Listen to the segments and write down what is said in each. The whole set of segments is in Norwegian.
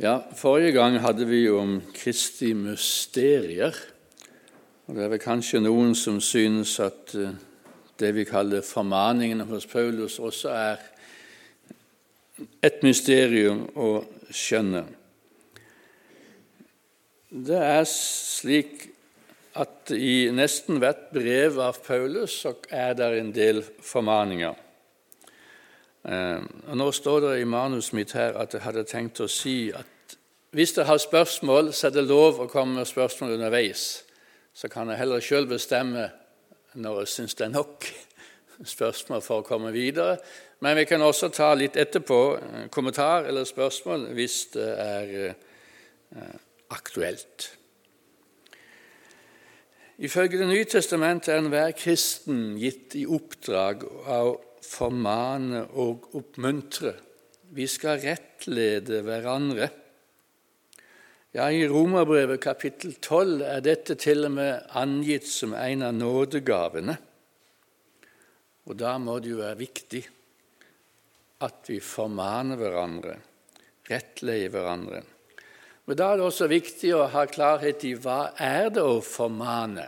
Ja, Forrige gang hadde vi om Kristi mysterier. Og Det er vel kanskje noen som synes at eh, det vi kaller formaningene hos Paulus, også er et mysterium å skjønne. Det er slik at i nesten hvert brev av Paulus så er det en del formaninger. Eh, og Nå står det i manuset mitt her at jeg hadde tenkt å si at hvis dere har spørsmål, så er det lov å komme med spørsmål underveis. Så kan jeg heller sjøl bestemme når jeg syns det er nok spørsmål for å komme videre. Men vi kan også ta litt etterpå eh, kommentar eller spørsmål hvis det er eh, aktuelt. Ifølge Det nye testamentet er enhver kristen gitt i oppdrag av formane og oppmuntre. Vi skal rettlede hverandre. Ja, I Romerbrevet kapittel 12 er dette til og med angitt som en av nådegavene. Og da må det jo være viktig at vi formaner hverandre, rettleder hverandre. Men da er det også viktig å ha klarhet i hva er det å formane.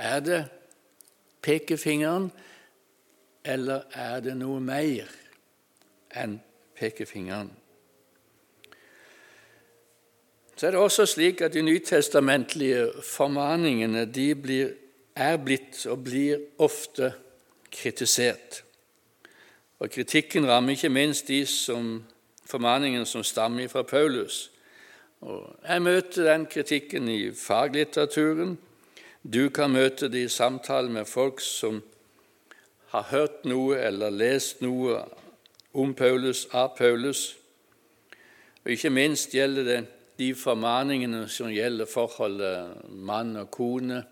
Er det pekefingeren, eller er det noe mer enn pekefingeren? Så er det også slik at de nytestamentlige formaningene de blir, er blitt og blir ofte kritisert. Og Kritikken rammer ikke minst de som, formaningene som stammer fra Paulus. Og jeg møter den kritikken i faglitteraturen, du kan møte det i samtale med folk som har hørt noe eller lest noe om Paulus, av Paulus. Og Ikke minst gjelder det de formaningene som gjelder forholdet mann og kone.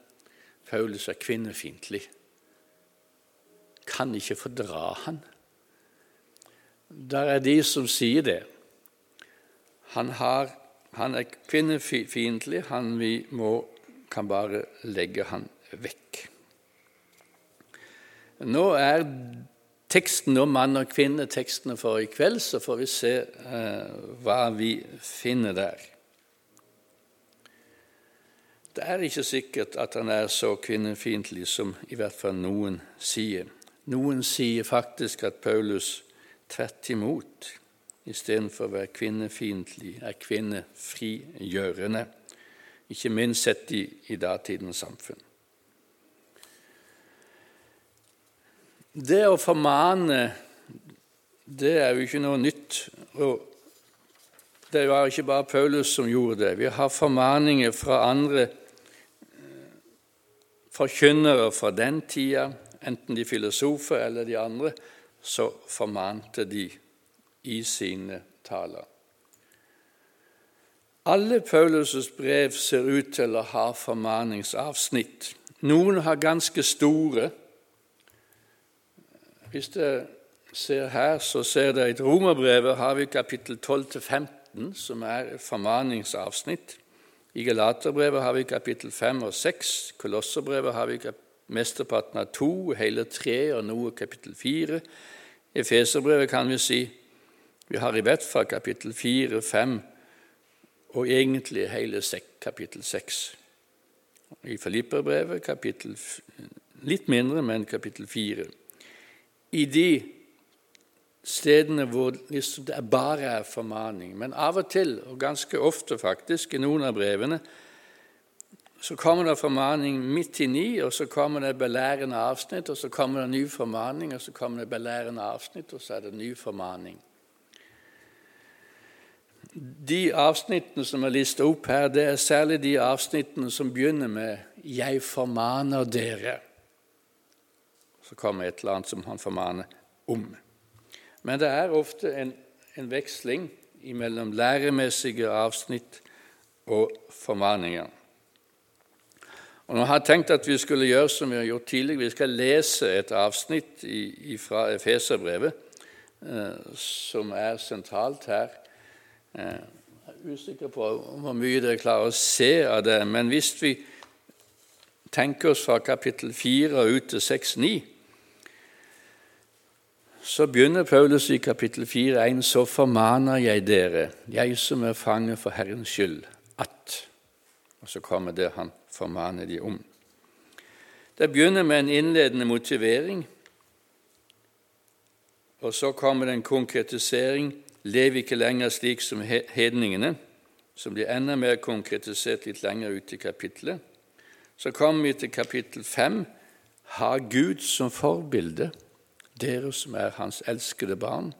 Paulus er kvinnefiendtlig. Kan ikke fordra han. Der er de som sier det. Han, har, han er kvinnefiendtlig, han vi må kan bare legge han vekk. Nå er teksten om mann og kvinne tekstene for i kveld, så får vi se eh, hva vi finner der. Det er ikke sikkert at han er så kvinnefiendtlig som i hvert fall noen sier. Noen sier faktisk at Paulus tvert imot, istedenfor å være kvinnefiendtlig, er kvinnefrigjørende ikke minst sett i, i datidens samfunn. Det å formane, det er jo ikke noe nytt. og Det var ikke bare Paulus som gjorde det. Vi har formaninger fra andre eh, forkynnere fra den tida, enten de filosofer eller de andre, så formante de i sine taler. Alle Paulus' brev ser ut til å ha formaningsavsnitt. Noen har ganske store. Hvis dere ser her, så ser dere i Romerbrevet har vi kapittel 12-15, som er formaningsavsnitt. I Galaterbrevet har vi kapittel 5 og 6. Kolosserbrevet har vi mesteparten av to, hele tre og noe kapittel 4. I Feserbrevet kan vi si vi har i hvert fall kapittel 4, 5 og egentlig hele kapittel 6. I Filipperbrevet kapittel litt mindre, men kapittel 4. I de stedene hvor liksom det bare er formaning. Men av og til, og ganske ofte faktisk, i noen av brevene, så kommer det formaning midt inni, og så kommer det belærende avsnitt, og så kommer det ny formaning, og så kommer det belærende avsnitt, og så er det ny formaning. De avsnittene som er listet opp her, det er særlig de avsnittene som begynner med 'Jeg formaner dere'. Så kommer et eller annet som han formaner om. Men det er ofte en, en veksling mellom læremessige avsnitt og formaninger. Og Nå har jeg tenkt at vi skulle gjøre som vi har gjort tidligere. Vi skal lese et avsnitt i, fra Efeserbrevet eh, som er sentralt her. Jeg er usikker på hvor mye dere klarer å se av det, men hvis vi tenker oss fra kapittel 4 ut til 6-9, så begynner Paulus i kapittel 4,1.: Så formaner jeg dere, jeg som er fange for Herrens skyld, at Og så kommer det han formaner de om. Det begynner med en innledende motivering, og så kommer det en konkretisering. Lev ikke lenger slik som hedningene, som blir enda mer konkretisert litt lenger ut i kapittelet. Så kommer vi til kapittel 5. Ha Gud som forbilde dere som er hans elskede barn.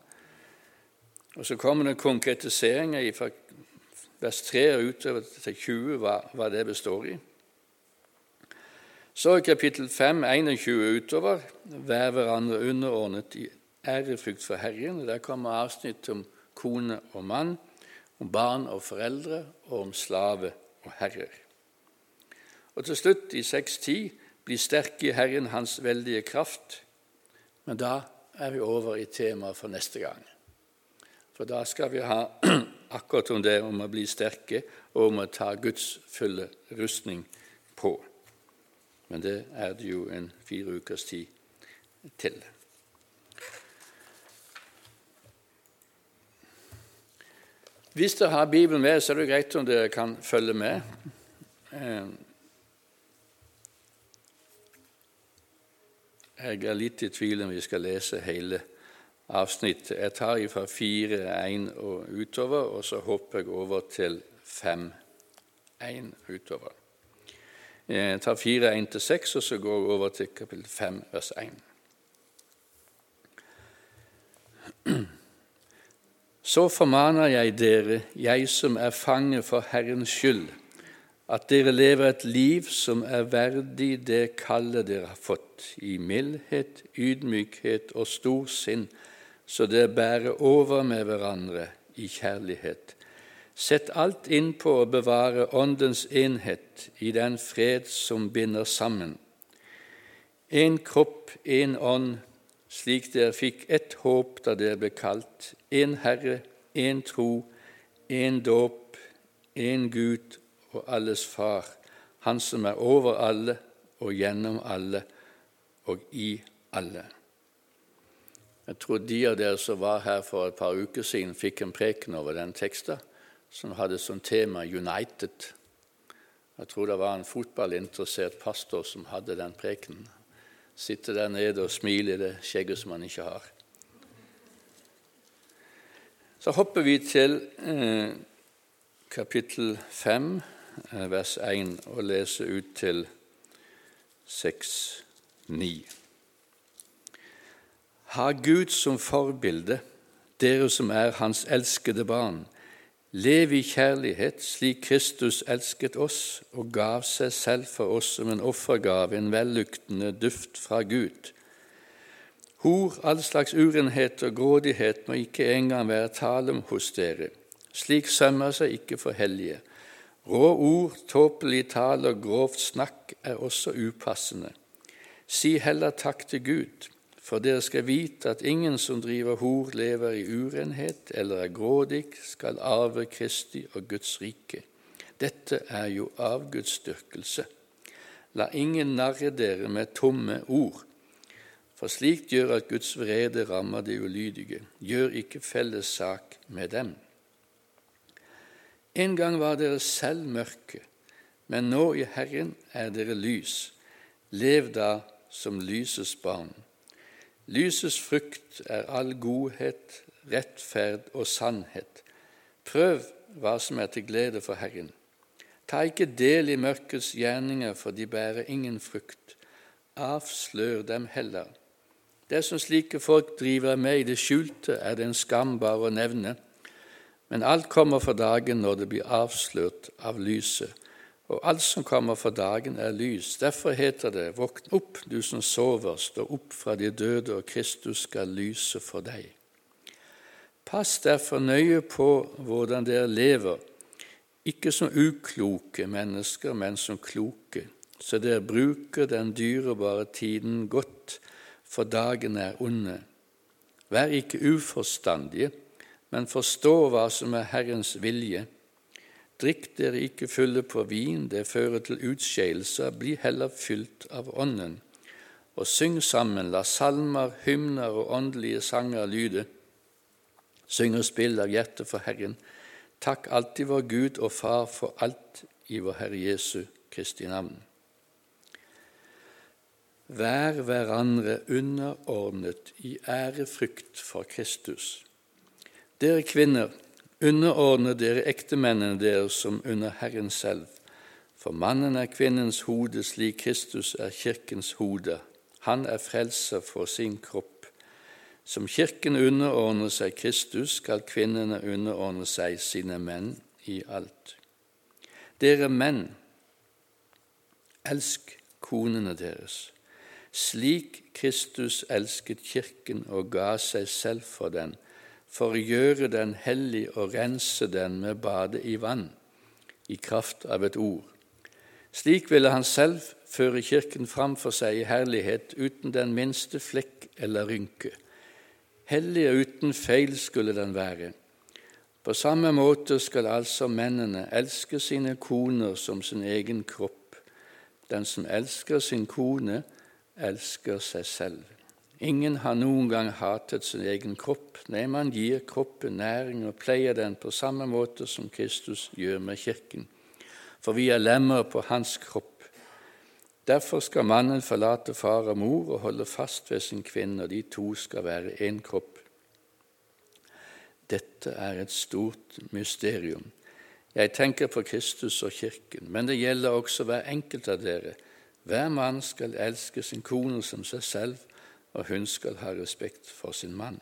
Og Så kommer det konkretiseringer fra vers 3 og utover til 20 hva, hva det består i. Så i kapittel 5, 21 utover, vær hverandre underordnet ærefrykt for Herren. Der kommer avsnitt om kone og mann, om barn og foreldre, og om slave og herrer. Og til slutt, i 6.10, bli sterke i Herren Hans veldige kraft. Men da er vi over i temaet for neste gang. For da skal vi ha akkurat om det om å bli sterke og om å ta Guds fulle rustning på. Men det er det jo en fire ukers tid til. Hvis dere har Bibelen med, så er det greit om dere kan følge med. Eh, Jeg er litt i tvil om vi skal lese hele avsnittet. Jeg tar fra 4.1 og utover, og så hopper jeg over til 5.1 utover. Jeg tar 4.1 til 6, og så går jeg over til kapittel 5, vers 1. Så formaner jeg dere, jeg som er fange for Herrens skyld, at dere lever et liv som er verdig det kallet dere har fått, i mildhet, ydmykhet og stor sinn, så dere bærer over med hverandre i kjærlighet. Sett alt inn på å bevare Åndens enhet i den fred som binder sammen. En kropp, en ånd, slik dere fikk ett håp da dere ble kalt, en Herre, en tro, en dåp, en Gud og alles far, Han som er over alle og gjennom alle og i alle. Jeg tror de av dere som var her for et par uker siden, fikk en preken over den teksten, som hadde som tema 'United'. Jeg tror det var en fotballinteressert pastor som hadde den prekenen. Sitte der nede og smile i det skjegget som han ikke har. Så hopper vi til eh, kapittel 5, Eh, vers 1 og leser ut til 6, 9. Ha Gud som forbilde, dere som er Hans elskede barn. Lev i kjærlighet slik Kristus elsket oss og gav seg selv for oss som en offergave, en velluktende duft fra Gud. Hor, all slags urenhet og grådighet må ikke engang være tale hos dere. Slik sømmer seg ikke for hellige. Rå ord, tåpelig tale og grovt snakk er også upassende. Si heller takk til Gud, for dere skal vite at ingen som driver hor, lever i urenhet eller er grådig, skal arve Kristi og Guds rike. Dette er jo avgudsdyrkelse. La ingen narre dere med tomme ord, for slikt gjør at Guds vrede rammer de ulydige. Gjør ikke felles sak med dem. En gang var dere selv mørke, men nå i Herren er dere lys. Lev da som lysets barn. Lysets frukt er all godhet, rettferd og sannhet. Prøv hva som er til glede for Herren. Ta ikke del i mørkets gjerninger, for de bærer ingen frukt. Avslør dem heller. Det som slike folk driver med i det skjulte, er det en skam bare å nevne. Men alt kommer for dagen når det blir avslørt av lyset. Og alt som kommer for dagen, er lys. Derfor heter det, våkn opp, du som sover, stå opp fra de døde, og Kristus skal lyse for deg. Pass derfor nøye på hvordan dere lever, ikke som ukloke mennesker, men som kloke, så dere bruker den dyrebare tiden godt, for dagen er onde. Vær ikke uforstandige, men forstå hva som er Herrens vilje. Drikk dere ikke fulle på vin, det fører til utskeielser, bli heller fylt av Ånden. og syng sammen, la salmer, hymner og åndelige sanger lyde. Syng og spill av hjertet for Herren. Takk alltid vår Gud og Far for alt i vår Herre Jesu Kristi navn. Vær hverandre underordnet i ærefrykt for Kristus. Dere kvinner, underordne dere ektemennene deres som under Herren selv. For mannen er kvinnens hode slik Kristus er kirkens hode. Han er frelser for sin kropp. Som Kirken underordner seg Kristus, skal kvinnene underordne seg sine menn i alt. Dere menn, elsk konene deres, slik Kristus elsket Kirken og ga seg selv for den, for å gjøre den hellig og rense den med bade i vann, i kraft av et ord slik ville han selv føre Kirken fram for seg i herlighet uten den minste flekk eller rynke. Hellig og uten feil skulle den være. På samme måte skal altså mennene elske sine koner som sin egen kropp. Den som elsker sin kone, elsker seg selv. Ingen har noen gang hatet sin egen kropp. Nei, man gir kroppen næring og pleier den på samme måte som Kristus gjør med Kirken for vi er lemmer på hans kropp. Derfor skal mannen forlate far og mor og holde fast ved sin kvinne, og de to skal være én kropp. Dette er et stort mysterium. Jeg tenker på Kristus og Kirken, men det gjelder også hver enkelt av dere. Hver mann skal elske sin kone som seg selv, og hun skal ha respekt for sin mann.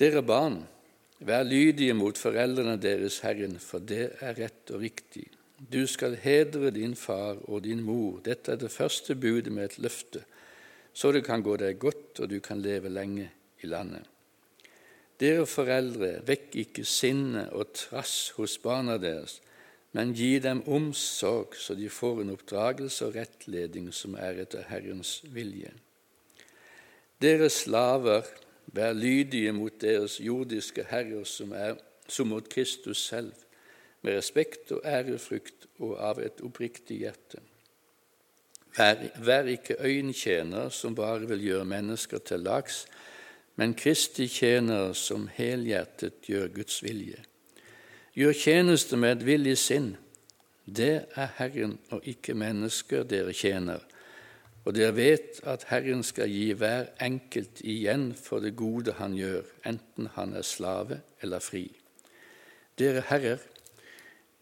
Dere barn, Vær lydige mot foreldrene deres, Herren, for det er rett og riktig. Du skal hedre din far og din mor. Dette er det første budet med et løfte, så det kan gå deg godt og du kan leve lenge i landet. Dere foreldre, vekk ikke sinne og trass hos barna deres, men gi dem omsorg, så de får en oppdragelse og rettledning som er etter Herrens vilje. Dere slaver, Vær lydige mot deres jordiske herrer som, er, som mot Kristus selv, med respekt og ærefrykt og av et oppriktig hjerte. Vær, vær ikke øyentjener som bare vil gjøre mennesker til lags, men Kristi tjenere som helhjertet gjør Guds vilje. Gjør tjeneste med et villig sinn. Det er Herren og ikke mennesker dere tjener og dere vet at Herren skal gi hver enkelt igjen for det gode han gjør, enten han er slave eller fri. Dere herrer,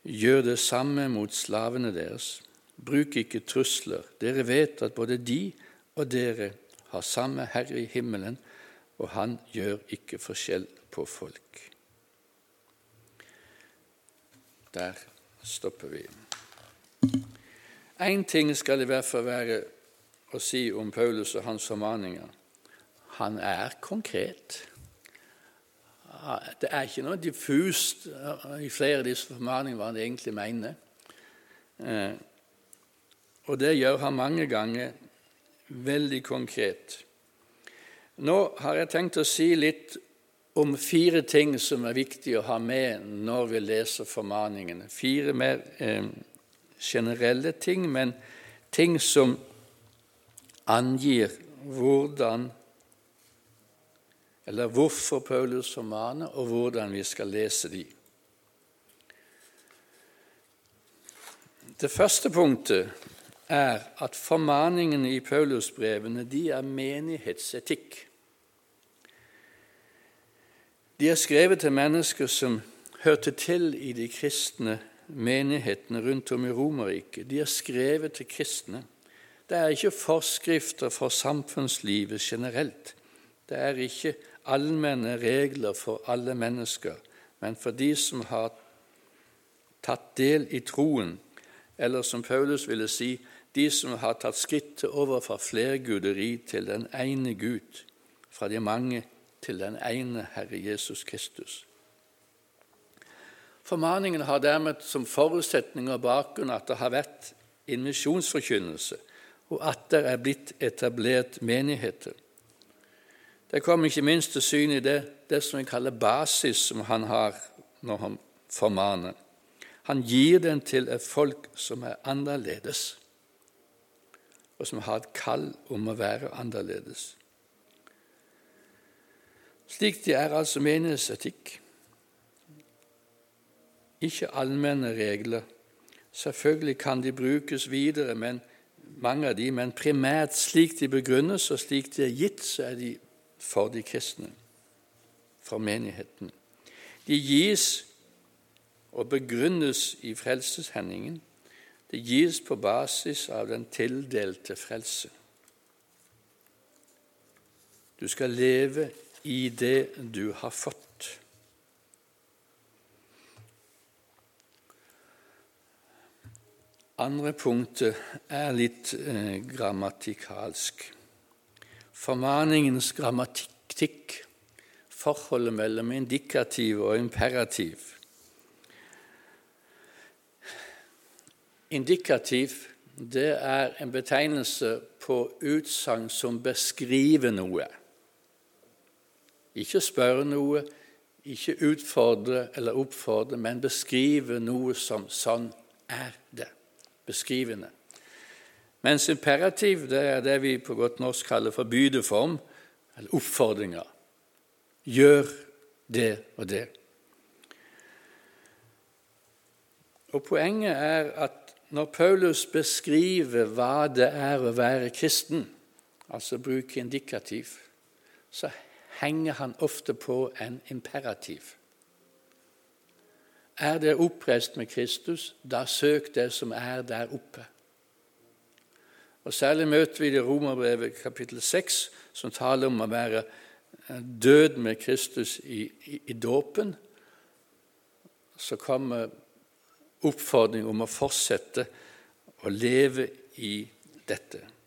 gjør det samme mot slavene deres. Bruk ikke trusler. Dere vet at både de og dere har samme Herre i himmelen, og han gjør ikke forskjell på folk. Der stopper vi. Én ting skal i hvert fall være å si om Paulus og hans formaninger. Han er konkret. Det er ikke noe diffust i flere av disse formaningene hva han egentlig mener. Eh, og det gjør han mange ganger veldig konkret. Nå har jeg tenkt å si litt om fire ting som er viktig å ha med når vi leser formaningene. Fire mer eh, generelle ting, men ting som angir hvordan eller hvorfor Paulus formaner, og hvordan vi skal lese de. Det første punktet er at formaningene i Paulusbrevene de er menighetsetikk. De er skrevet til mennesker som hørte til i de kristne menighetene rundt om i Romerriket. De er skrevet til kristne. Det er ikke forskrifter for samfunnslivet generelt. Det er ikke allmenne regler for alle mennesker, men for de som har tatt del i troen, eller som Paulus ville si, de som har tatt skrittet over fra flerguderi til den ene Gud, fra de mange til den ene Herre Jesus Kristus. Formaningen har dermed som forutsetning og bakgrunn at det har vært en misjonsforkynnelse og at det er blitt etablert menigheter. Det kommer ikke minst til syn i det, det som vi kaller basis, som han har når han formaner. Han gir den til et folk som er annerledes. og som har et kall om å være annerledes. Slik det er altså menighetsetikk. Ikke allmenne regler. Selvfølgelig kan de brukes videre, men mange av de, men primært slik de begrunnes og slik de er gitt, så er de for de kristne, for menigheten. De gis og begrunnes i frelseshendingen. Det gis på basis av den tildelte frelse. Du skal leve i det du har fått. Andre punktet er litt eh, grammatikalsk. Formaningens grammatikk, forholdet mellom indikativ og imperativ. Indikativ det er en betegnelse på utsagn som beskriver noe. Ikke spørre noe, ikke utfordre eller oppfordre, men beskrive noe som sånn er det. Beskrivende. Mens imperativ det er det vi på godt norsk kaller for bydeform, eller oppfordringer. Gjør det og det. Og Poenget er at når Paulus beskriver hva det er å være kristen, altså bruke indikativ, så henger han ofte på en imperativ. Er det oppreist med Kristus, da søk det som er der oppe. Og Særlig møter vi det i Romerbrevet kapittel 6, som taler om å være død med Kristus i, i, i dåpen. Så kommer oppfordring om å fortsette å leve i dette.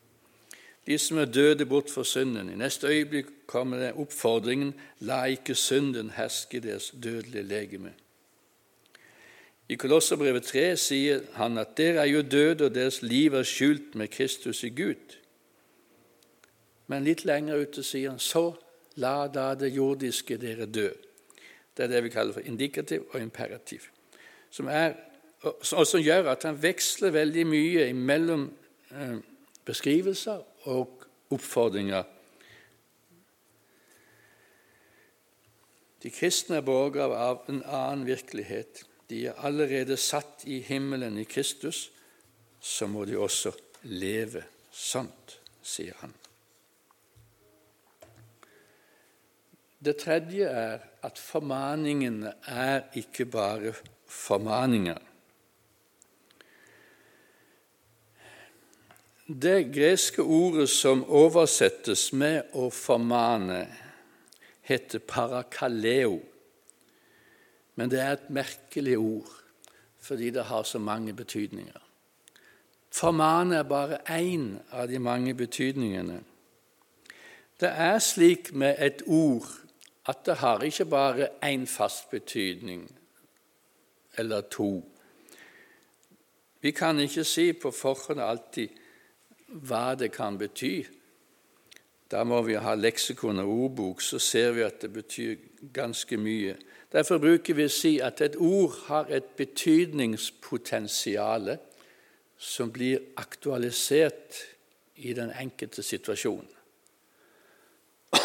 De som er døde bort for synden. I neste øyeblikk kommer det oppfordringen la ikke synden herske deres dødelige legeme. I Kolosserbrevet 3 sier han at dere er jo døde, og deres liv er skjult med Kristus i Gud. Men litt lenger ute sier han så la da det jordiske dere dø. Det er det vi kaller for indikativ og imperativ, som er og som gjør at han veksler veldig mye mellom eh, beskrivelser og oppfordringer. De kristne er borgere av en annen virkelighet. De er allerede satt i himmelen i Kristus. Så må de også leve sånt, sier han. Det tredje er at formaningene er ikke bare formaninger. Det greske ordet som oversettes med 'å formane', heter parakaleo. Men det er et merkelig ord fordi det har så mange betydninger. Formane er bare én av de mange betydningene. Det er slik med et ord at det har ikke bare én fast betydning eller to. Vi kan ikke si på forhånd alltid hva det kan bety. Da må vi ha leksikon og ordbok, så ser vi at det betyr ganske mye. Derfor bruker vi å si at et ord har et betydningspotensial som blir aktualisert i den enkelte situasjonen.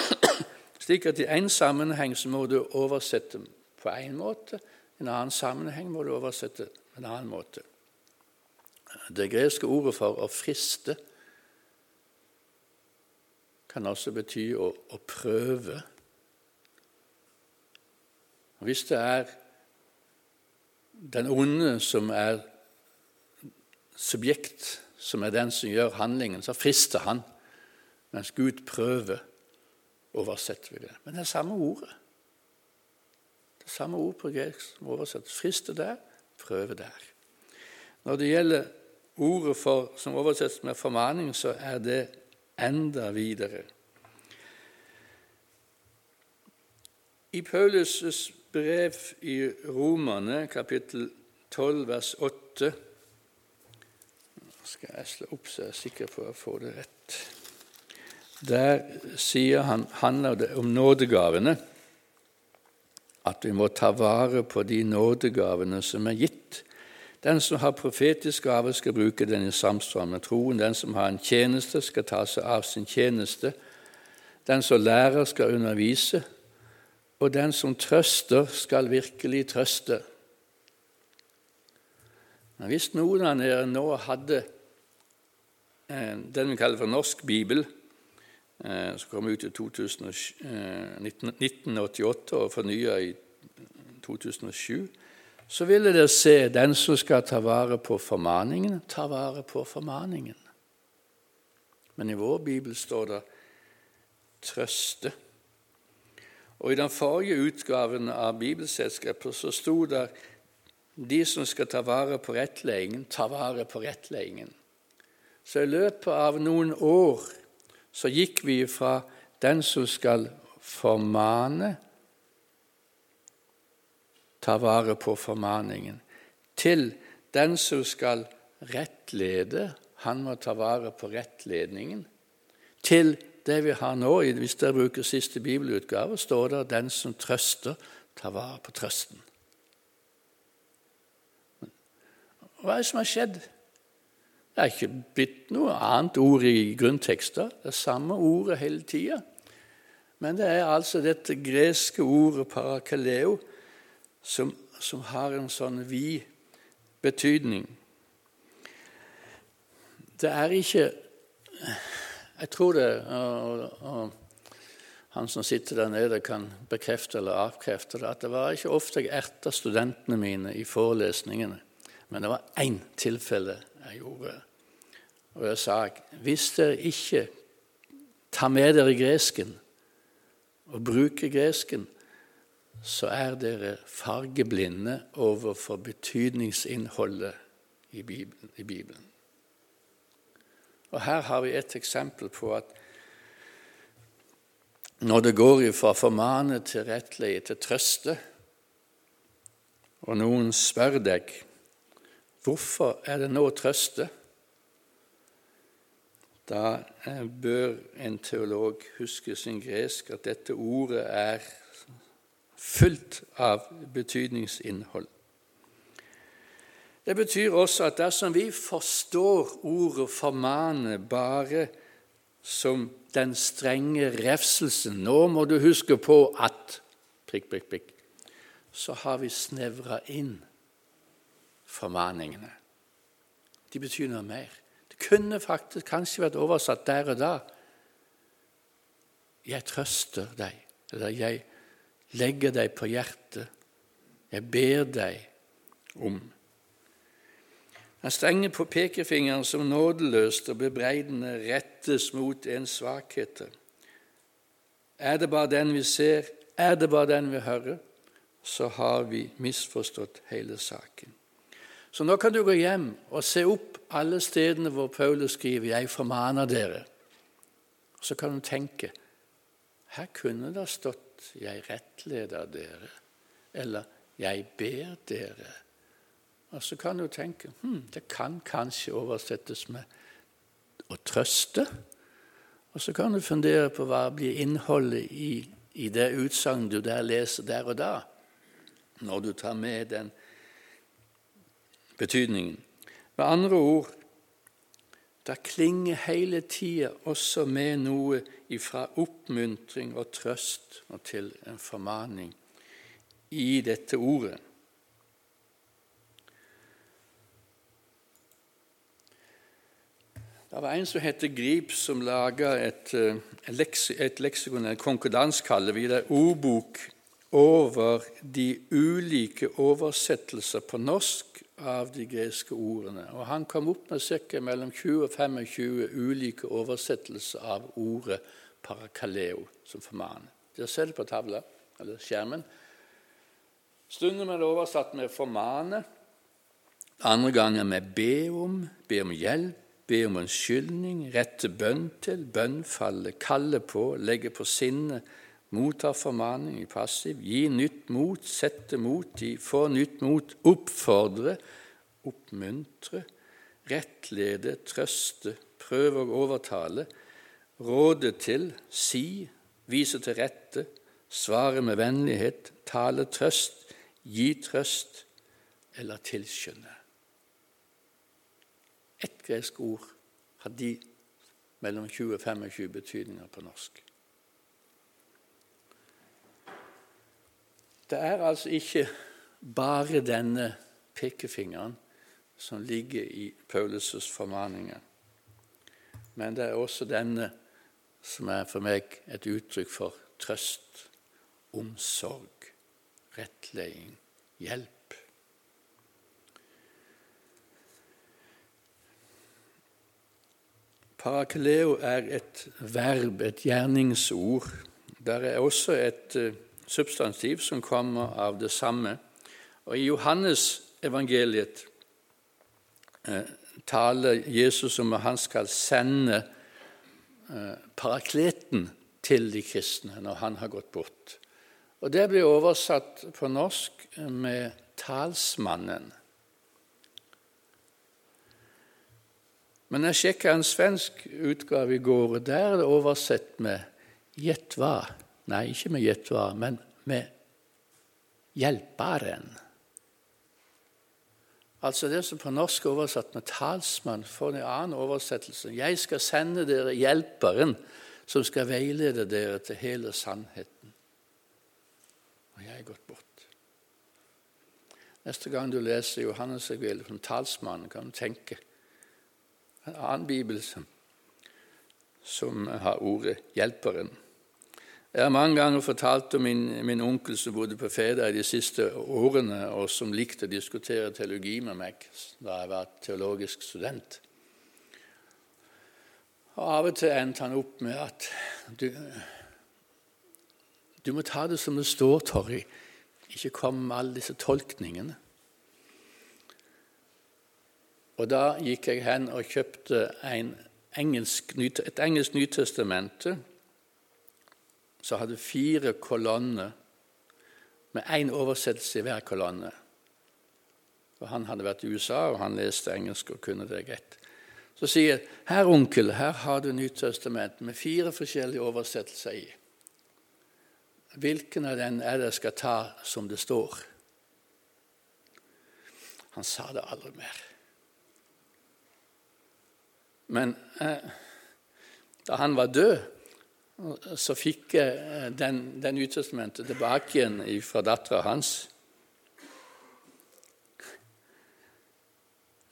Slik at i én sammenheng så må du oversette på én måte, i en annen sammenheng må du oversette på en annen måte. Det greske ordet for å friste kan også bety å, å prøve. Hvis det er den onde som er subjekt, som er den som gjør handlingen, så frister han, mens Gud prøver, oversetter vi det. Men det er samme ordet. Det er samme ord på gresk som oversettes. Friste der, prøve der. Når det gjelder ordet for, som oversettes med formaning, så er det enda videre. I Paulus' brev i Romane, kapittel 12, vers 8 skal jeg slå opp så jeg er sikker på å få det rett. Der han, handler det om nådegavene. At vi må ta vare på de nådegavene som er gitt. Den som har profetisk gave, skal bruke den i samsvar med troen. Den som har en tjeneste, skal ta seg av sin tjeneste. Den som lærer, skal undervise. Og den som trøster, skal virkelig trøste. Men hvis noen av dere nå hadde eh, den vi kaller for norsk bibel, eh, som kom ut i 2000, eh, 1988 og fornya i 2007, så ville dere se den som skal ta vare på formaningen, ta vare på formaningen. Men i vår bibel står det 'trøste'. Og I den forrige utgaven av Bibelselskapet så sto det 'de som skal ta vare på rettledningen, ta vare på rettledningen'. Så i løpet av noen år så gikk vi fra den som skal formane, ta vare på formaningen, til den som skal rettlede, han må ta vare på rettledningen, til det vi har nå, hvis dere bruker siste bibelutgave, står det 'den som trøster, tar vare på trøsten'. Hva er det som har skjedd? Det er ikke blitt noe annet ord i grunntekster. Det er samme ordet hele tida. Men det er altså dette greske ordet parakaleo som, som har en sånn vid betydning. Det er ikke Jeg tror det og, og han som sitter der nede, kan bekrefte eller avkrefte det, at det var ikke ofte jeg erta studentene mine i forelesningene. Men det var én tilfelle jeg gjorde. Og jeg sa hvis dere ikke tar med dere gresken og bruker gresken, så er dere fargeblinde overfor betydningsinnholdet i Bibelen. Og Her har vi et eksempel på at når det går fra formane til rettleie til trøste, og noen spør deg hvorfor er det nå trøste, da eh, bør en teolog huske sin gresk at dette ordet er fullt av betydningsinnhold. Det betyr også at dersom vi forstår ordet 'formane' bare som den strenge refselsen 'Nå må du huske på at prikk, prikk, prikk', så har vi snevra inn formaningene. De betyr noe mer. Det kunne faktisk kanskje vært oversatt der og da. Jeg trøster deg, eller jeg legger deg på hjertet. Jeg ber deg om. Han stenger på pekefingeren som nådeløst og bebreidende rettes mot en svakheter. Er det bare den vi ser, er det bare den vi hører, så har vi misforstått hele saken. Så nå kan du gå hjem og se opp alle stedene hvor Paulus skriver 'Jeg formaner dere'. Så kan du tenke her kunne det stått 'jeg rettleder dere', eller 'jeg ber dere'. Og så kan du tenke hm, det kan kanskje oversettes med 'å trøste'. Og så kan du fundere på hva blir innholdet i, i det utsagnet du der leser der og da, når du tar med den betydningen. Med andre ord det klinger hele tida også med noe ifra oppmuntring og trøst og til en formaning i dette ordet. Det var en som heter Grip, som laga et, eh, et leksikon, en konkurranse, kaller vi det, ordbok over de ulike oversettelser på norsk av de greske ordene. Og Han kom opp med ca. mellom 20 og 25 ulike oversettelser av ordet parakaleo, som formane. Dere ser det på tavla, eller skjermen. Stunder med det oversatt med 'formane', andre ganger med 'be om', 'be om hjelp', 'be om unnskyldning', 'rette bønn til', 'bønnfalle', 'kalle på', 'legge på sinne', motta formaning i passiv, gi nytt mot, sette mot i, få nytt mot, oppfordre, oppmuntre, rettlede, trøste, prøve å overtale, råde til, si, vise til rette, svare med vennlighet, tale trøst, gi trøst eller tilskynde. Ett gresk ord har de mellom 20 og 25 betydninger på norsk. Det er altså ikke bare denne pekefingeren som ligger i Paulus' formaninger, men det er også denne som er for meg et uttrykk for trøst, omsorg, rettleding, hjelp. Parakeleo er et verb, et gjerningsord. Der er også et uh, substantiv som kommer av det samme. Og I Johannes evangeliet eh, taler Jesus om at han skal sende eh, parakleten til de kristne når han har gått bort. Og Det blir oversatt på norsk med 'talsmannen'. Men jeg sjekka en svensk utgave i går, og der er det oversett med 'gjett hva'. Nei, ikke med 'gjett men med 'hjelperen'. Altså det som på norsk er oversatt med 'talsmann', får en annen oversettelse. 'Jeg skal sende dere hjelperen', som skal veilede dere til hele sannheten. Og jeg er gått bort. Neste gang du leser Johannes evangeliet som talsmann, kan du tenke en annen bibel som, som har ordet 'hjelperen'. Jeg har mange ganger fortalt om min, min onkel som bodde på Feda i de siste årene, og som likte å diskutere teologi med meg da jeg var teologisk student. Og Av og til endte han opp med at du, du må ta det som det står, Torry. Ikke kom med alle disse tolkningene. Og Da gikk jeg hen og kjøpte engelsk, et engelsk Nytestamente som hadde fire kolonner med én oversettelse i hver kolonne. Og Han hadde vært i USA, og han leste engelsk og kunne det greit. Så sier 'Her, onkel, her har du Nytestamentet med fire forskjellige oversettelser i.' Hvilken av den er det jeg skal ta som det står? Han sa det aldri mer. Men eh, da han var død, så fikk eh, den, den Nytestamentet tilbake igjen fra dattera hans.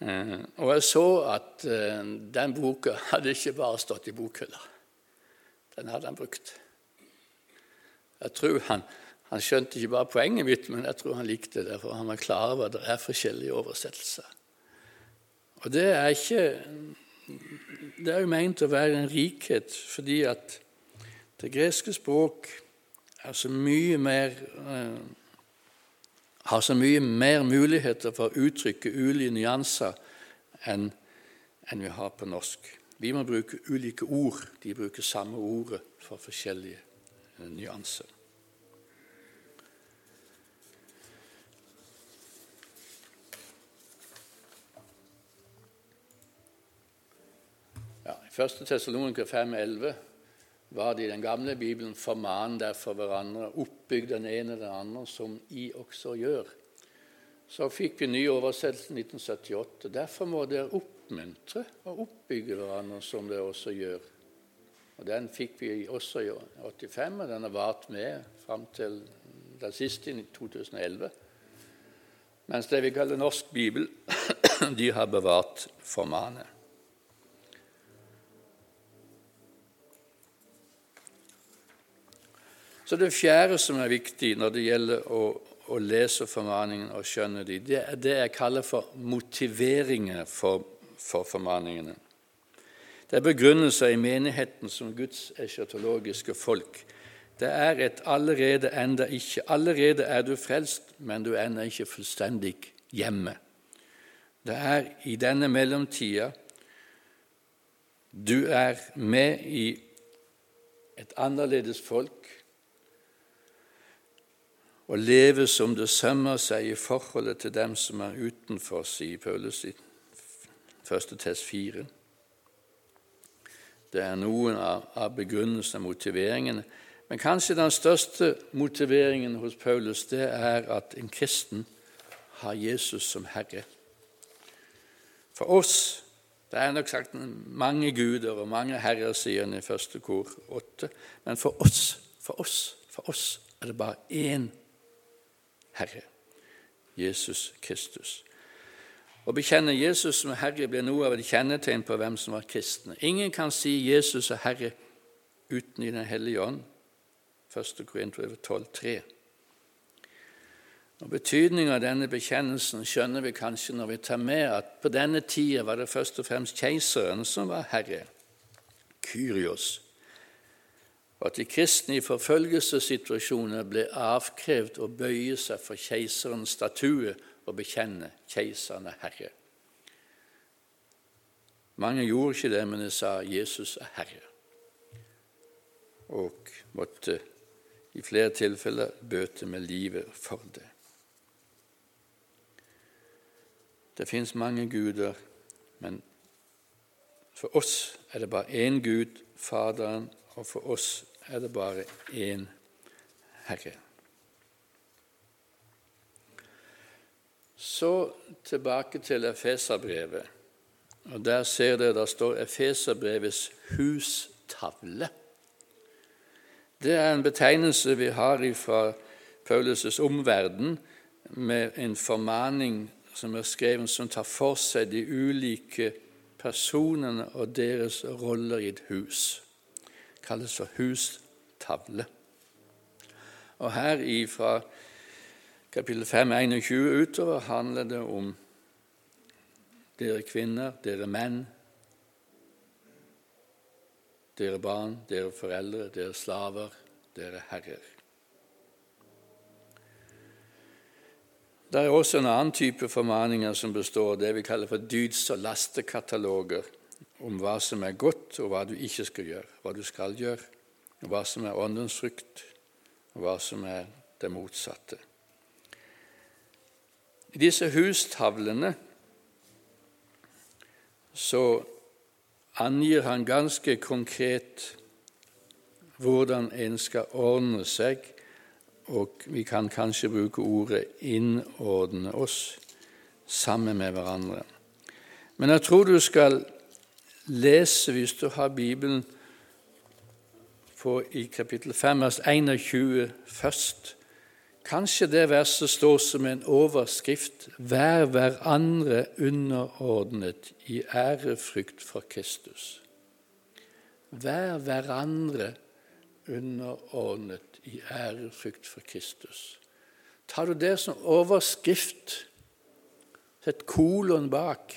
Eh, og jeg så at eh, den boka hadde ikke bare stått i bokhylla. Den hadde han brukt. Jeg tror han, han skjønte ikke bare poenget mitt, men jeg tror han likte det, for han var klar over at det er forskjellige oversettelser. Og det er ikke det er jo meint å være en rikhet fordi at det greske språk så mer eh, har så mye mer muligheter for å uttrykke ulike nyanser enn, enn vi har på norsk. Vi må bruke ulike ord. De bruker samme ordet for forskjellige eh, nyanser. Ja, I 1. Tessalonika 5,11 var det i den gamle Bibelen 'forman derfor hverandre', oppbygg den ene den andre, som I også gjør. Så fikk vi ny oversettelse i 1978. Derfor må dere oppmuntre og oppbygge hverandre, som dere også gjør. Og Den fikk vi også i 85, og den har vart med fram til den siste i 2011. Mens det vi kaller norsk bibel, de har bevart formanet. Så Det fjerde som er viktig når det gjelder å, å lese formaningene og skjønne dem, det er det jeg kaller for motiveringer for, for formaningene. Det er begrunnelser i menigheten som Guds eschatologiske folk. Det er et 'allerede enda ikke'. Allerede er du frelst, men du er ennå ikke fullstendig hjemme. Det er i denne mellomtida du er med i et annerledes folk og leve som det sømmer seg i forholdet til dem som er utenfor, sier Paulus i 1. test 4. Det er noen av, av begrunnelsene og motiveringene. Men kanskje den største motiveringen hos Paulus det er at en kristen har Jesus som Herre. For oss Det er nok sagt mange guder og mange herrer, sier han i første kor åtte. Men for oss, for oss, for oss er det bare én Herre, Jesus Kristus. Å bekjenne Jesus som Herre blir noe av et kjennetegn på hvem som var kristne. Ingen kan si Jesus er Herre uten i Den hellige ånd. 1. Korinterbrev 12,3. Og Betydningen av denne bekjennelsen skjønner vi kanskje når vi tar med at på denne tida var det først og fremst keiseren som var herre, Kyrios, og at de kristne i forfølgelsessituasjoner ble avkrevd å bøye seg for keiserens statue og bekjenne keiseren er herre. Mange gjorde ikke det, men de sa Jesus er herre, og måtte i flere tilfeller bøte med livet for det. Det fins mange guder, men for oss er det bare én Gud, Faderen, og for oss er det bare én Herre. Så tilbake til Efeserbrevet. Og Der ser dere det står Efeserbrevets hustavle. Det er en betegnelse vi har fra Paulus' omverden med en formaning som er skrevet, som tar for seg de ulike personene og deres roller i et hus. Kalles for hustavle. Og her fra kapittel 5, 21 utover handler det om dere kvinner, dere menn, dere barn, dere foreldre, dere slaver, dere herrer. Det er også en annen type formaninger som består det vi kaller for dyds- og lastekataloger om hva som er godt, og hva du ikke skal gjøre, hva du skal gjøre, og hva som er åndens frukt, og hva som er det motsatte. I disse hustavlene så angir han ganske konkret hvordan en skal ordne seg og vi kan kanskje bruke ordet 'innordne oss' sammen med hverandre. Men jeg tror du skal lese, hvis du har Bibelen, på, i kapittel 5, vers 21 først. Kanskje det verset står som en overskrift 'Vær hverandre underordnet i ærefrykt for Kristus'. Vær hverandre underordnet i ærefrykt for Kristus. Tar du det som overskrift, sett kolon bak,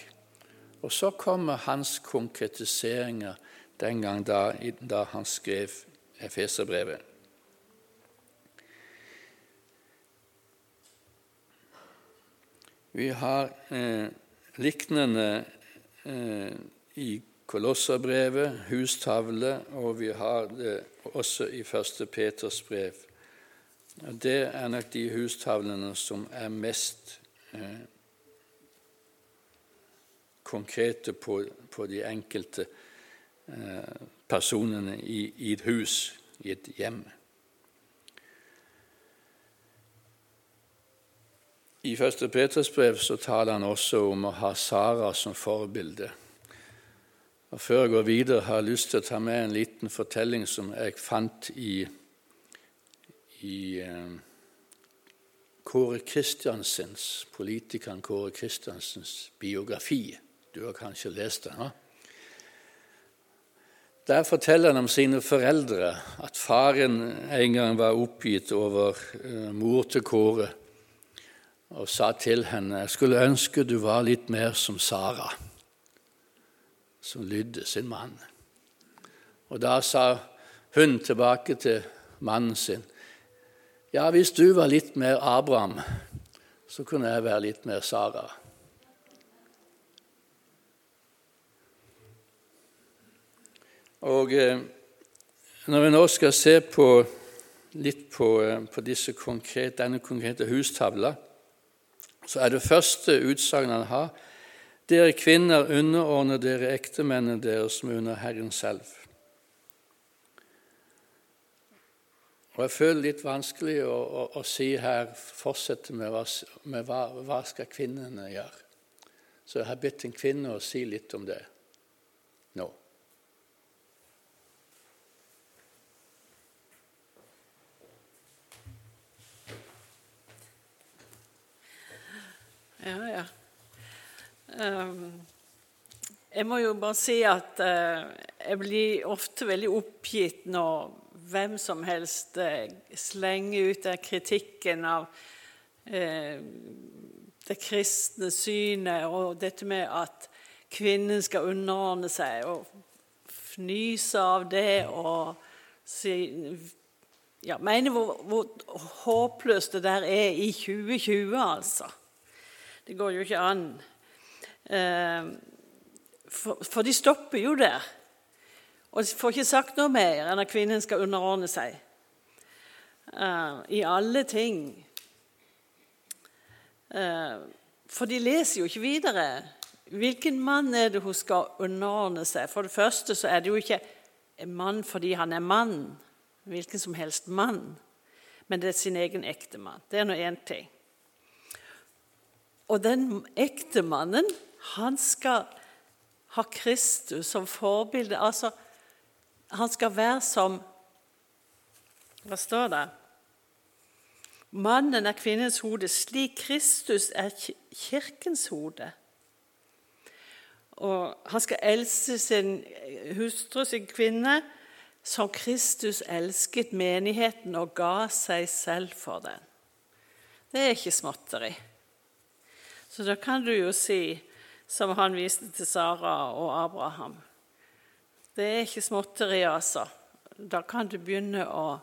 og så kommer hans konkretiseringer den gang da, da han skrev Efeserbrevet. Vi har eh, liknende eh, i Kolosserbrevet, hustavle, og vi har det også i 1. Peters brev. Det er nok de hustavlene som er mest eh, konkrete på, på, de enkelte eh, personene i, i, et hus, i et hjem. I 1. Peters brev så taler han også om å ha Sara som forbilde. Og Før jeg går videre, har jeg lyst til å ta med en liten fortelling som jeg fant i, i eh, Kåre Kristiansens, politikeren Kåre Kristiansens biografi. Du har kanskje lest den? Der forteller han om sine foreldre, at faren en gang var oppgitt over uh, mor til Kåre og sa til henne jeg skulle ønske du var litt mer som Sara som lydde sin mann. Og da sa hun tilbake til mannen sin Ja, hvis du var litt mer Abraham, så kunne jeg være litt mer Sara. Og eh, når vi nå skal se på, litt på, eh, på konkrete, denne konkrete hustavla, så er det første utsagnet han har dere kvinner, underordner dere ektemennene deres som under Herren selv. Og Jeg føler det litt vanskelig å, å, å si her, fortsette med, hva, med hva, hva skal kvinnene gjøre. Så jeg har bedt en kvinne å si litt om det. nå. Ja, ja. Um, jeg må jo bare si at uh, jeg blir ofte veldig oppgitt når hvem som helst uh, slenger ut den kritikken av uh, det kristne synet og dette med at kvinnen skal underordne seg, og fnyse av det og si ja, mener hvor, hvor håpløst det der er i 2020, altså. Det går jo ikke an. Eh, for, de stopper jo der. Og får ikke sagt noe mer enn at kvinnen skal underordne seg. Eh, I alle ting. Eh, for de leser jo ikke videre. Hvilken mann er det hun skal underordne seg? For det første så er det jo ikke en mann fordi han er mann. Hvilken som helst mann. Men det er sin egen ektemann. Det er nå én ting. Og den ektemannen, han skal ha Kristus som forbilde. Altså, han skal være som Hva står det? Mannen er kvinnens hode, slik Kristus er kirkens hode. Og han skal elske sin hustru, sin kvinne, som Kristus elsket menigheten og ga seg selv for den. Det er ikke småtteri. Så da kan du jo si, som han viste til Sara og Abraham Det er ikke småtteri, altså. Da kan du begynne å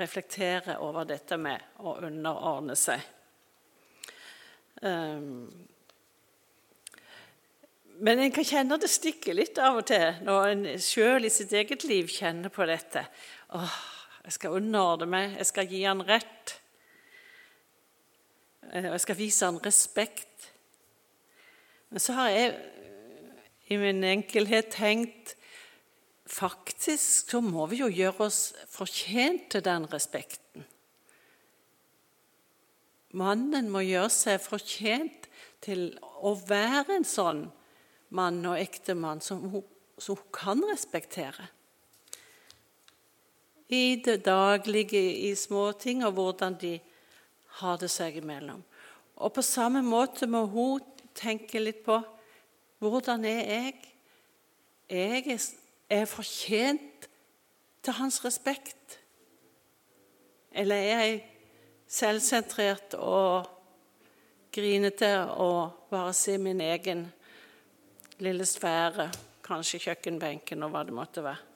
reflektere over dette med å underordne seg. Um, men en kan kjenne det stikker litt av og til når en sjøl i sitt eget liv kjenner på dette. Åh, jeg skal underordne meg, jeg skal gi han rett. Eh, og jeg skal vise han respekt. Men så har jeg i min enkelhet tenkt faktisk så må vi jo gjøre oss fortjent til den respekten. Mannen må gjøre seg fortjent til å være en sånn mann og ektemann som som hun kan respektere. I det daglige, i småting, og hvordan de har det seg imellom. Og på samme måte må hun tenke litt på hvordan er jeg? Jeg er fortjent til hans respekt. Eller er jeg selvsentrert og grinete og bare ser min egen lille sfære, kanskje kjøkkenbenken og hva det måtte være?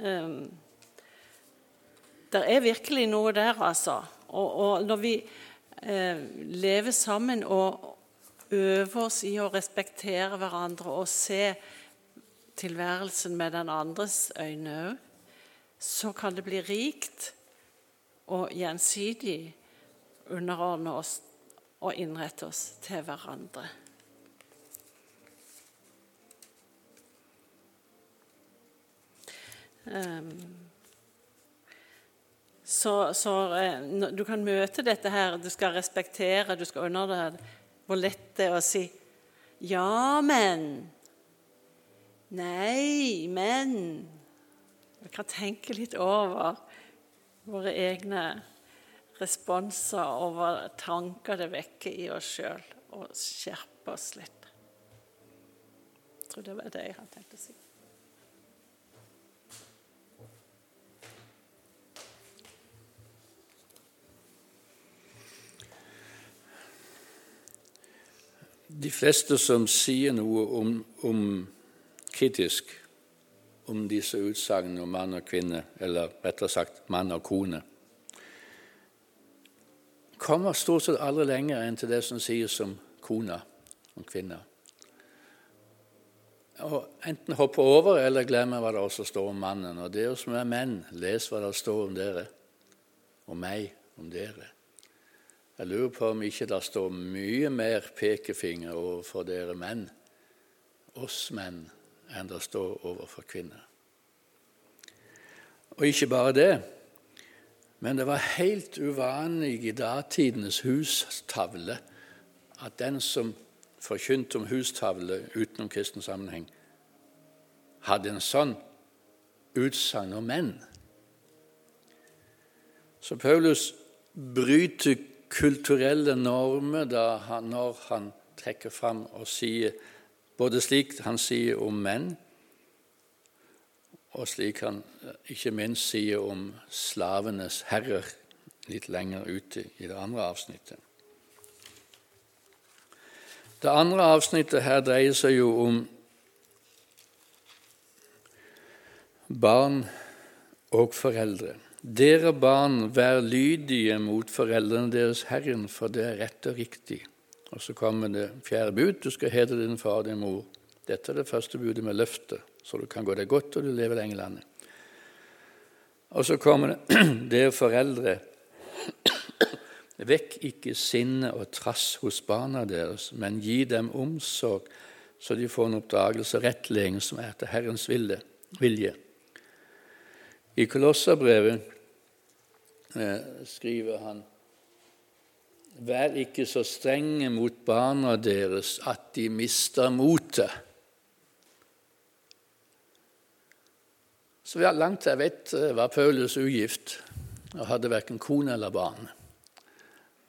Um, det er virkelig noe der, altså. Og, og når vi eh, lever sammen og øver oss i å respektere hverandre og se tilværelsen med den andres øyne òg, så kan det bli rikt og gjensidig underordne oss og innrette oss til hverandre. Um, så, så, eh, du kan møte dette her, du skal respektere, du skal under deg hvor lett det er å si ja, men Nei, men Vi kan tenke litt over våre egne responser over tanker det vekker i oss sjøl, og skjerpe oss litt. Jeg tror det var det jeg hadde tenkt å si. De fleste som sier noe om, om kritisk om disse utsagnene om mann og kvinne, eller rettere sagt mann og kone, kommer stort sett aldri lenger enn til det som sies om kona og kvinna. Og enten hoppe over eller glemme hva det også står om mannen. Og dere som er menn, les hva det står om dere, og meg, om dere. Jeg lurer på om ikke det står mye mer pekefinger overfor dere menn, oss menn, enn det står overfor kvinner. Og ikke bare det, men det var helt uvanlig i datidenes hustavle at den som forkynte om hustavle utenom kristen sammenheng, hadde en sånn utsagn om menn. Så Paulus bryter kulturelle normer han, når han trekker fram og sier både slik han sier om menn, og slik han ikke minst sier om slavenes herrer litt lenger ute i det andre avsnittet. Det andre avsnittet her dreier seg jo om barn og foreldre. Dere barn, vær lydige mot foreldrene deres Herren, for det er rett og riktig. Og så kommer det fjerde bud. Du skal hedre din far og din mor. Dette er det første budet med løfte, så du kan gå deg godt og du lever lenge i landet. Og så kommer det dere foreldre. Vekk ikke sinne og trass hos barna deres, men gi dem omsorg, så de får en oppdagelse og rettledning som er til Herrens vilje. I Kolosserbrevet eh, skriver han Vær ikke så strenge mot barna deres at de mister motet. Så langt jeg vet, eh, var Paulus ugift og hadde verken kone eller barn.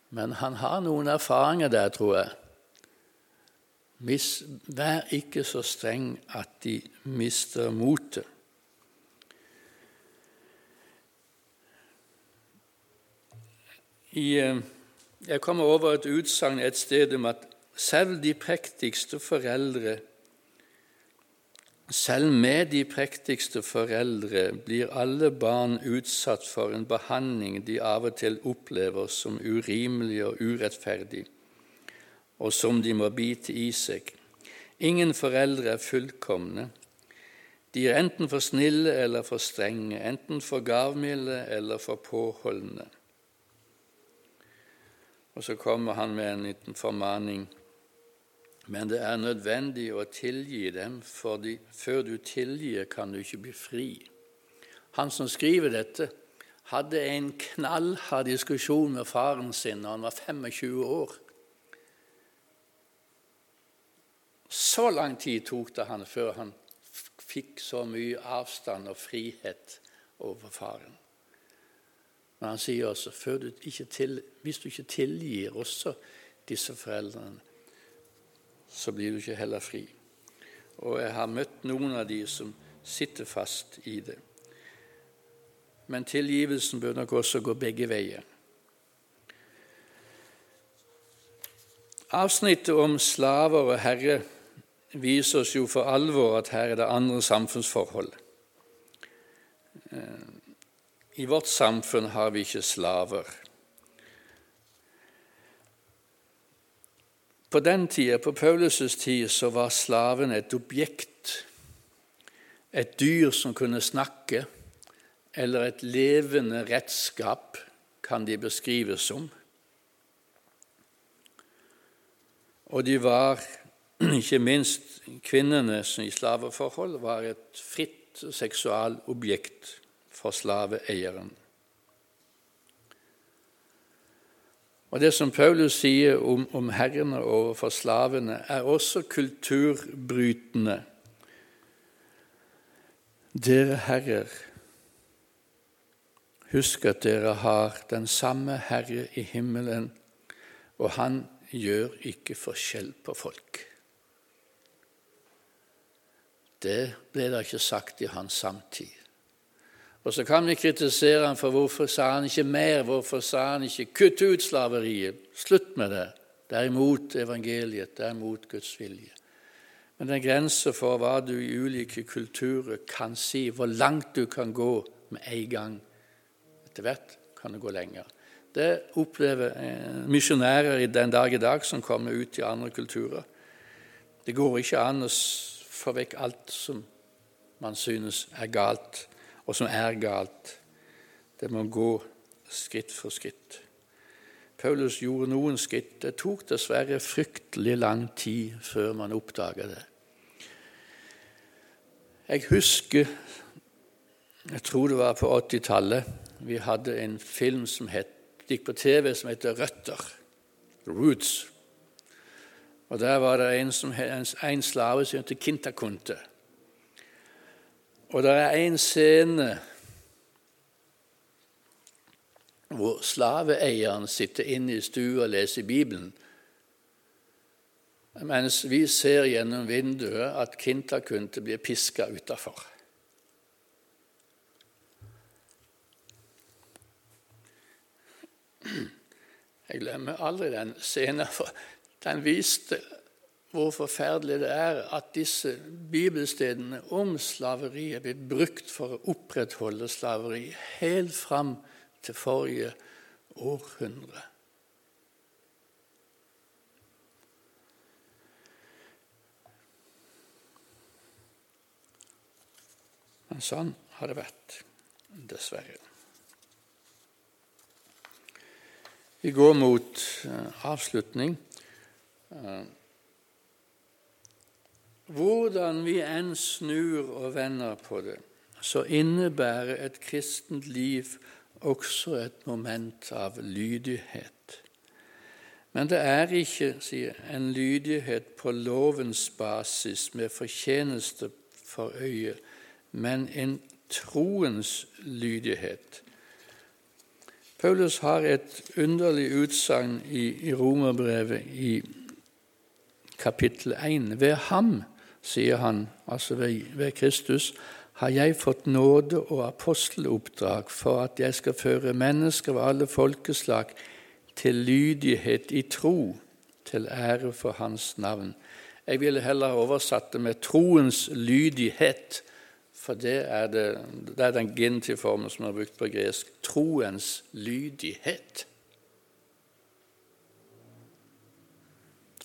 Men han har noen erfaringer der, tror jeg. vær ikke så streng at de mister motet. I, eh, jeg kommer over et utsagn et sted om at selv de prektigste foreldre selv med de prektigste foreldre blir alle barn utsatt for en behandling de av og til opplever som urimelig og urettferdig, og som de må bite i seg. Ingen foreldre er fullkomne. De er enten for snille eller for strenge, enten for gavmilde eller for påholdne. Og så kommer han med en liten formaning. Men det er nødvendig å tilgi dem, for før du tilgir, kan du ikke bli fri. Han som skriver dette, hadde en knallhard diskusjon med faren sin da han var 25 år. Så lang tid tok det han før han fikk så mye avstand og frihet overfor faren. Men han sier også du til, hvis du ikke tilgir også disse foreldrene, så blir du ikke heller fri. Og jeg har møtt noen av de som sitter fast i det. Men tilgivelsen bør nok også gå begge veier. Avsnittet om slaver og herre viser oss jo for alvor at her er det andre samfunnsforhold. I vårt samfunn har vi ikke slaver. På den tida, på Paulus' tid, så var slaven et objekt, et dyr som kunne snakke, eller et levende redskap, kan de beskrives som. Og de var, ikke minst kvinnene i slaveforhold, var et fritt seksualobjekt for slaveeieren. Og Det som Paulus sier om, om herrene overfor slavene, er også kulturbrytende. Dere herrer, husk at dere har den samme Herre i himmelen, og han gjør ikke forskjell på folk. Det ble da ikke sagt i hans samtid. Og så kan vi kritisere ham for hvorfor sa han ikke mer, hvorfor sa han ikke 'kutt ut slaveriet', slutt med det. Det er imot evangeliet, det er imot Guds vilje. Men det er grenser for hva du i ulike kulturer kan si, hvor langt du kan gå med en gang. Etter hvert kan du gå lenger. Det opplever eh, misjonærer i den dag i dag som kommer ut i andre kulturer. Det går ikke an å få vekk alt som man synes er galt og som er galt. Det må gå skritt for skritt. Paulus gjorde noen skritt. Det tok dessverre fryktelig lang tid før man oppdaga det. Jeg husker Jeg tror det var på 80-tallet. Vi hadde en film som het, gikk på TV som heter Røtter. Roots. Og Der var det en, som, en slave som het Kintakunte. Og det er en scene hvor slaveeieren sitter inne i stua og leser Bibelen, mens vi ser gjennom vinduet at Kintakunte blir piska utafor. Jeg glemmer aldri den scenen, for den viste hvor forferdelig det er at disse bibelstedene om slaveri er blitt brukt for å opprettholde slaveri helt fram til forrige århundre. Men sånn har det vært, dessverre. Vi går mot eh, avslutning. Hvordan vi enn snur og vender på det, så innebærer et kristent liv også et moment av lydighet. Men det er ikke sier, en lydighet på lovens basis med fortjeneste for øyet, men en troens lydighet. Paulus har et underlig utsagn i, i Romerbrevet i kapittel 1. Ved ham sier han, altså ved, Kristus, har jeg fått nåde og aposteloppdrag for at jeg skal føre mennesker av alle folkeslag til lydighet i tro, til ære for Hans navn. Jeg ville heller oversatt det med troens lydighet, for det er, det, det er den gentiformen som er brukt på gresk. Troens lydighet.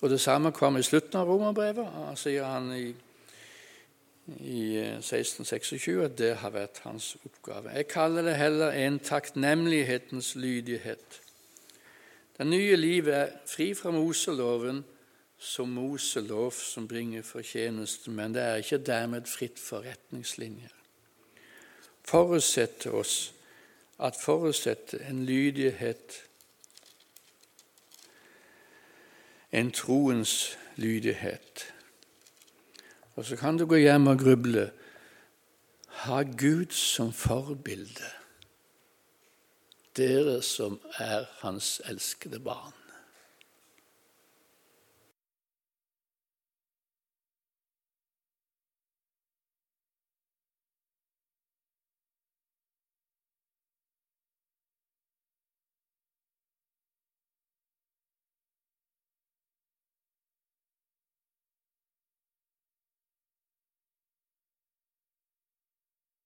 Og Det samme kom i slutten av romerbrevet. sier han i, i 1626 eh, at det har vært hans oppgave. Jeg kaller det heller en takknemlighetens lydighet. Det nye livet er fri fra Moseloven som Moselov som bringer fortjeneste, men det er ikke dermed fritt for retningslinjer. Forutsetter oss at forutsetter en lydighet en troens lydighet. Og så kan du gå hjem og gruble. Ha Gud som forbilde, dere som er Hans elskede barn.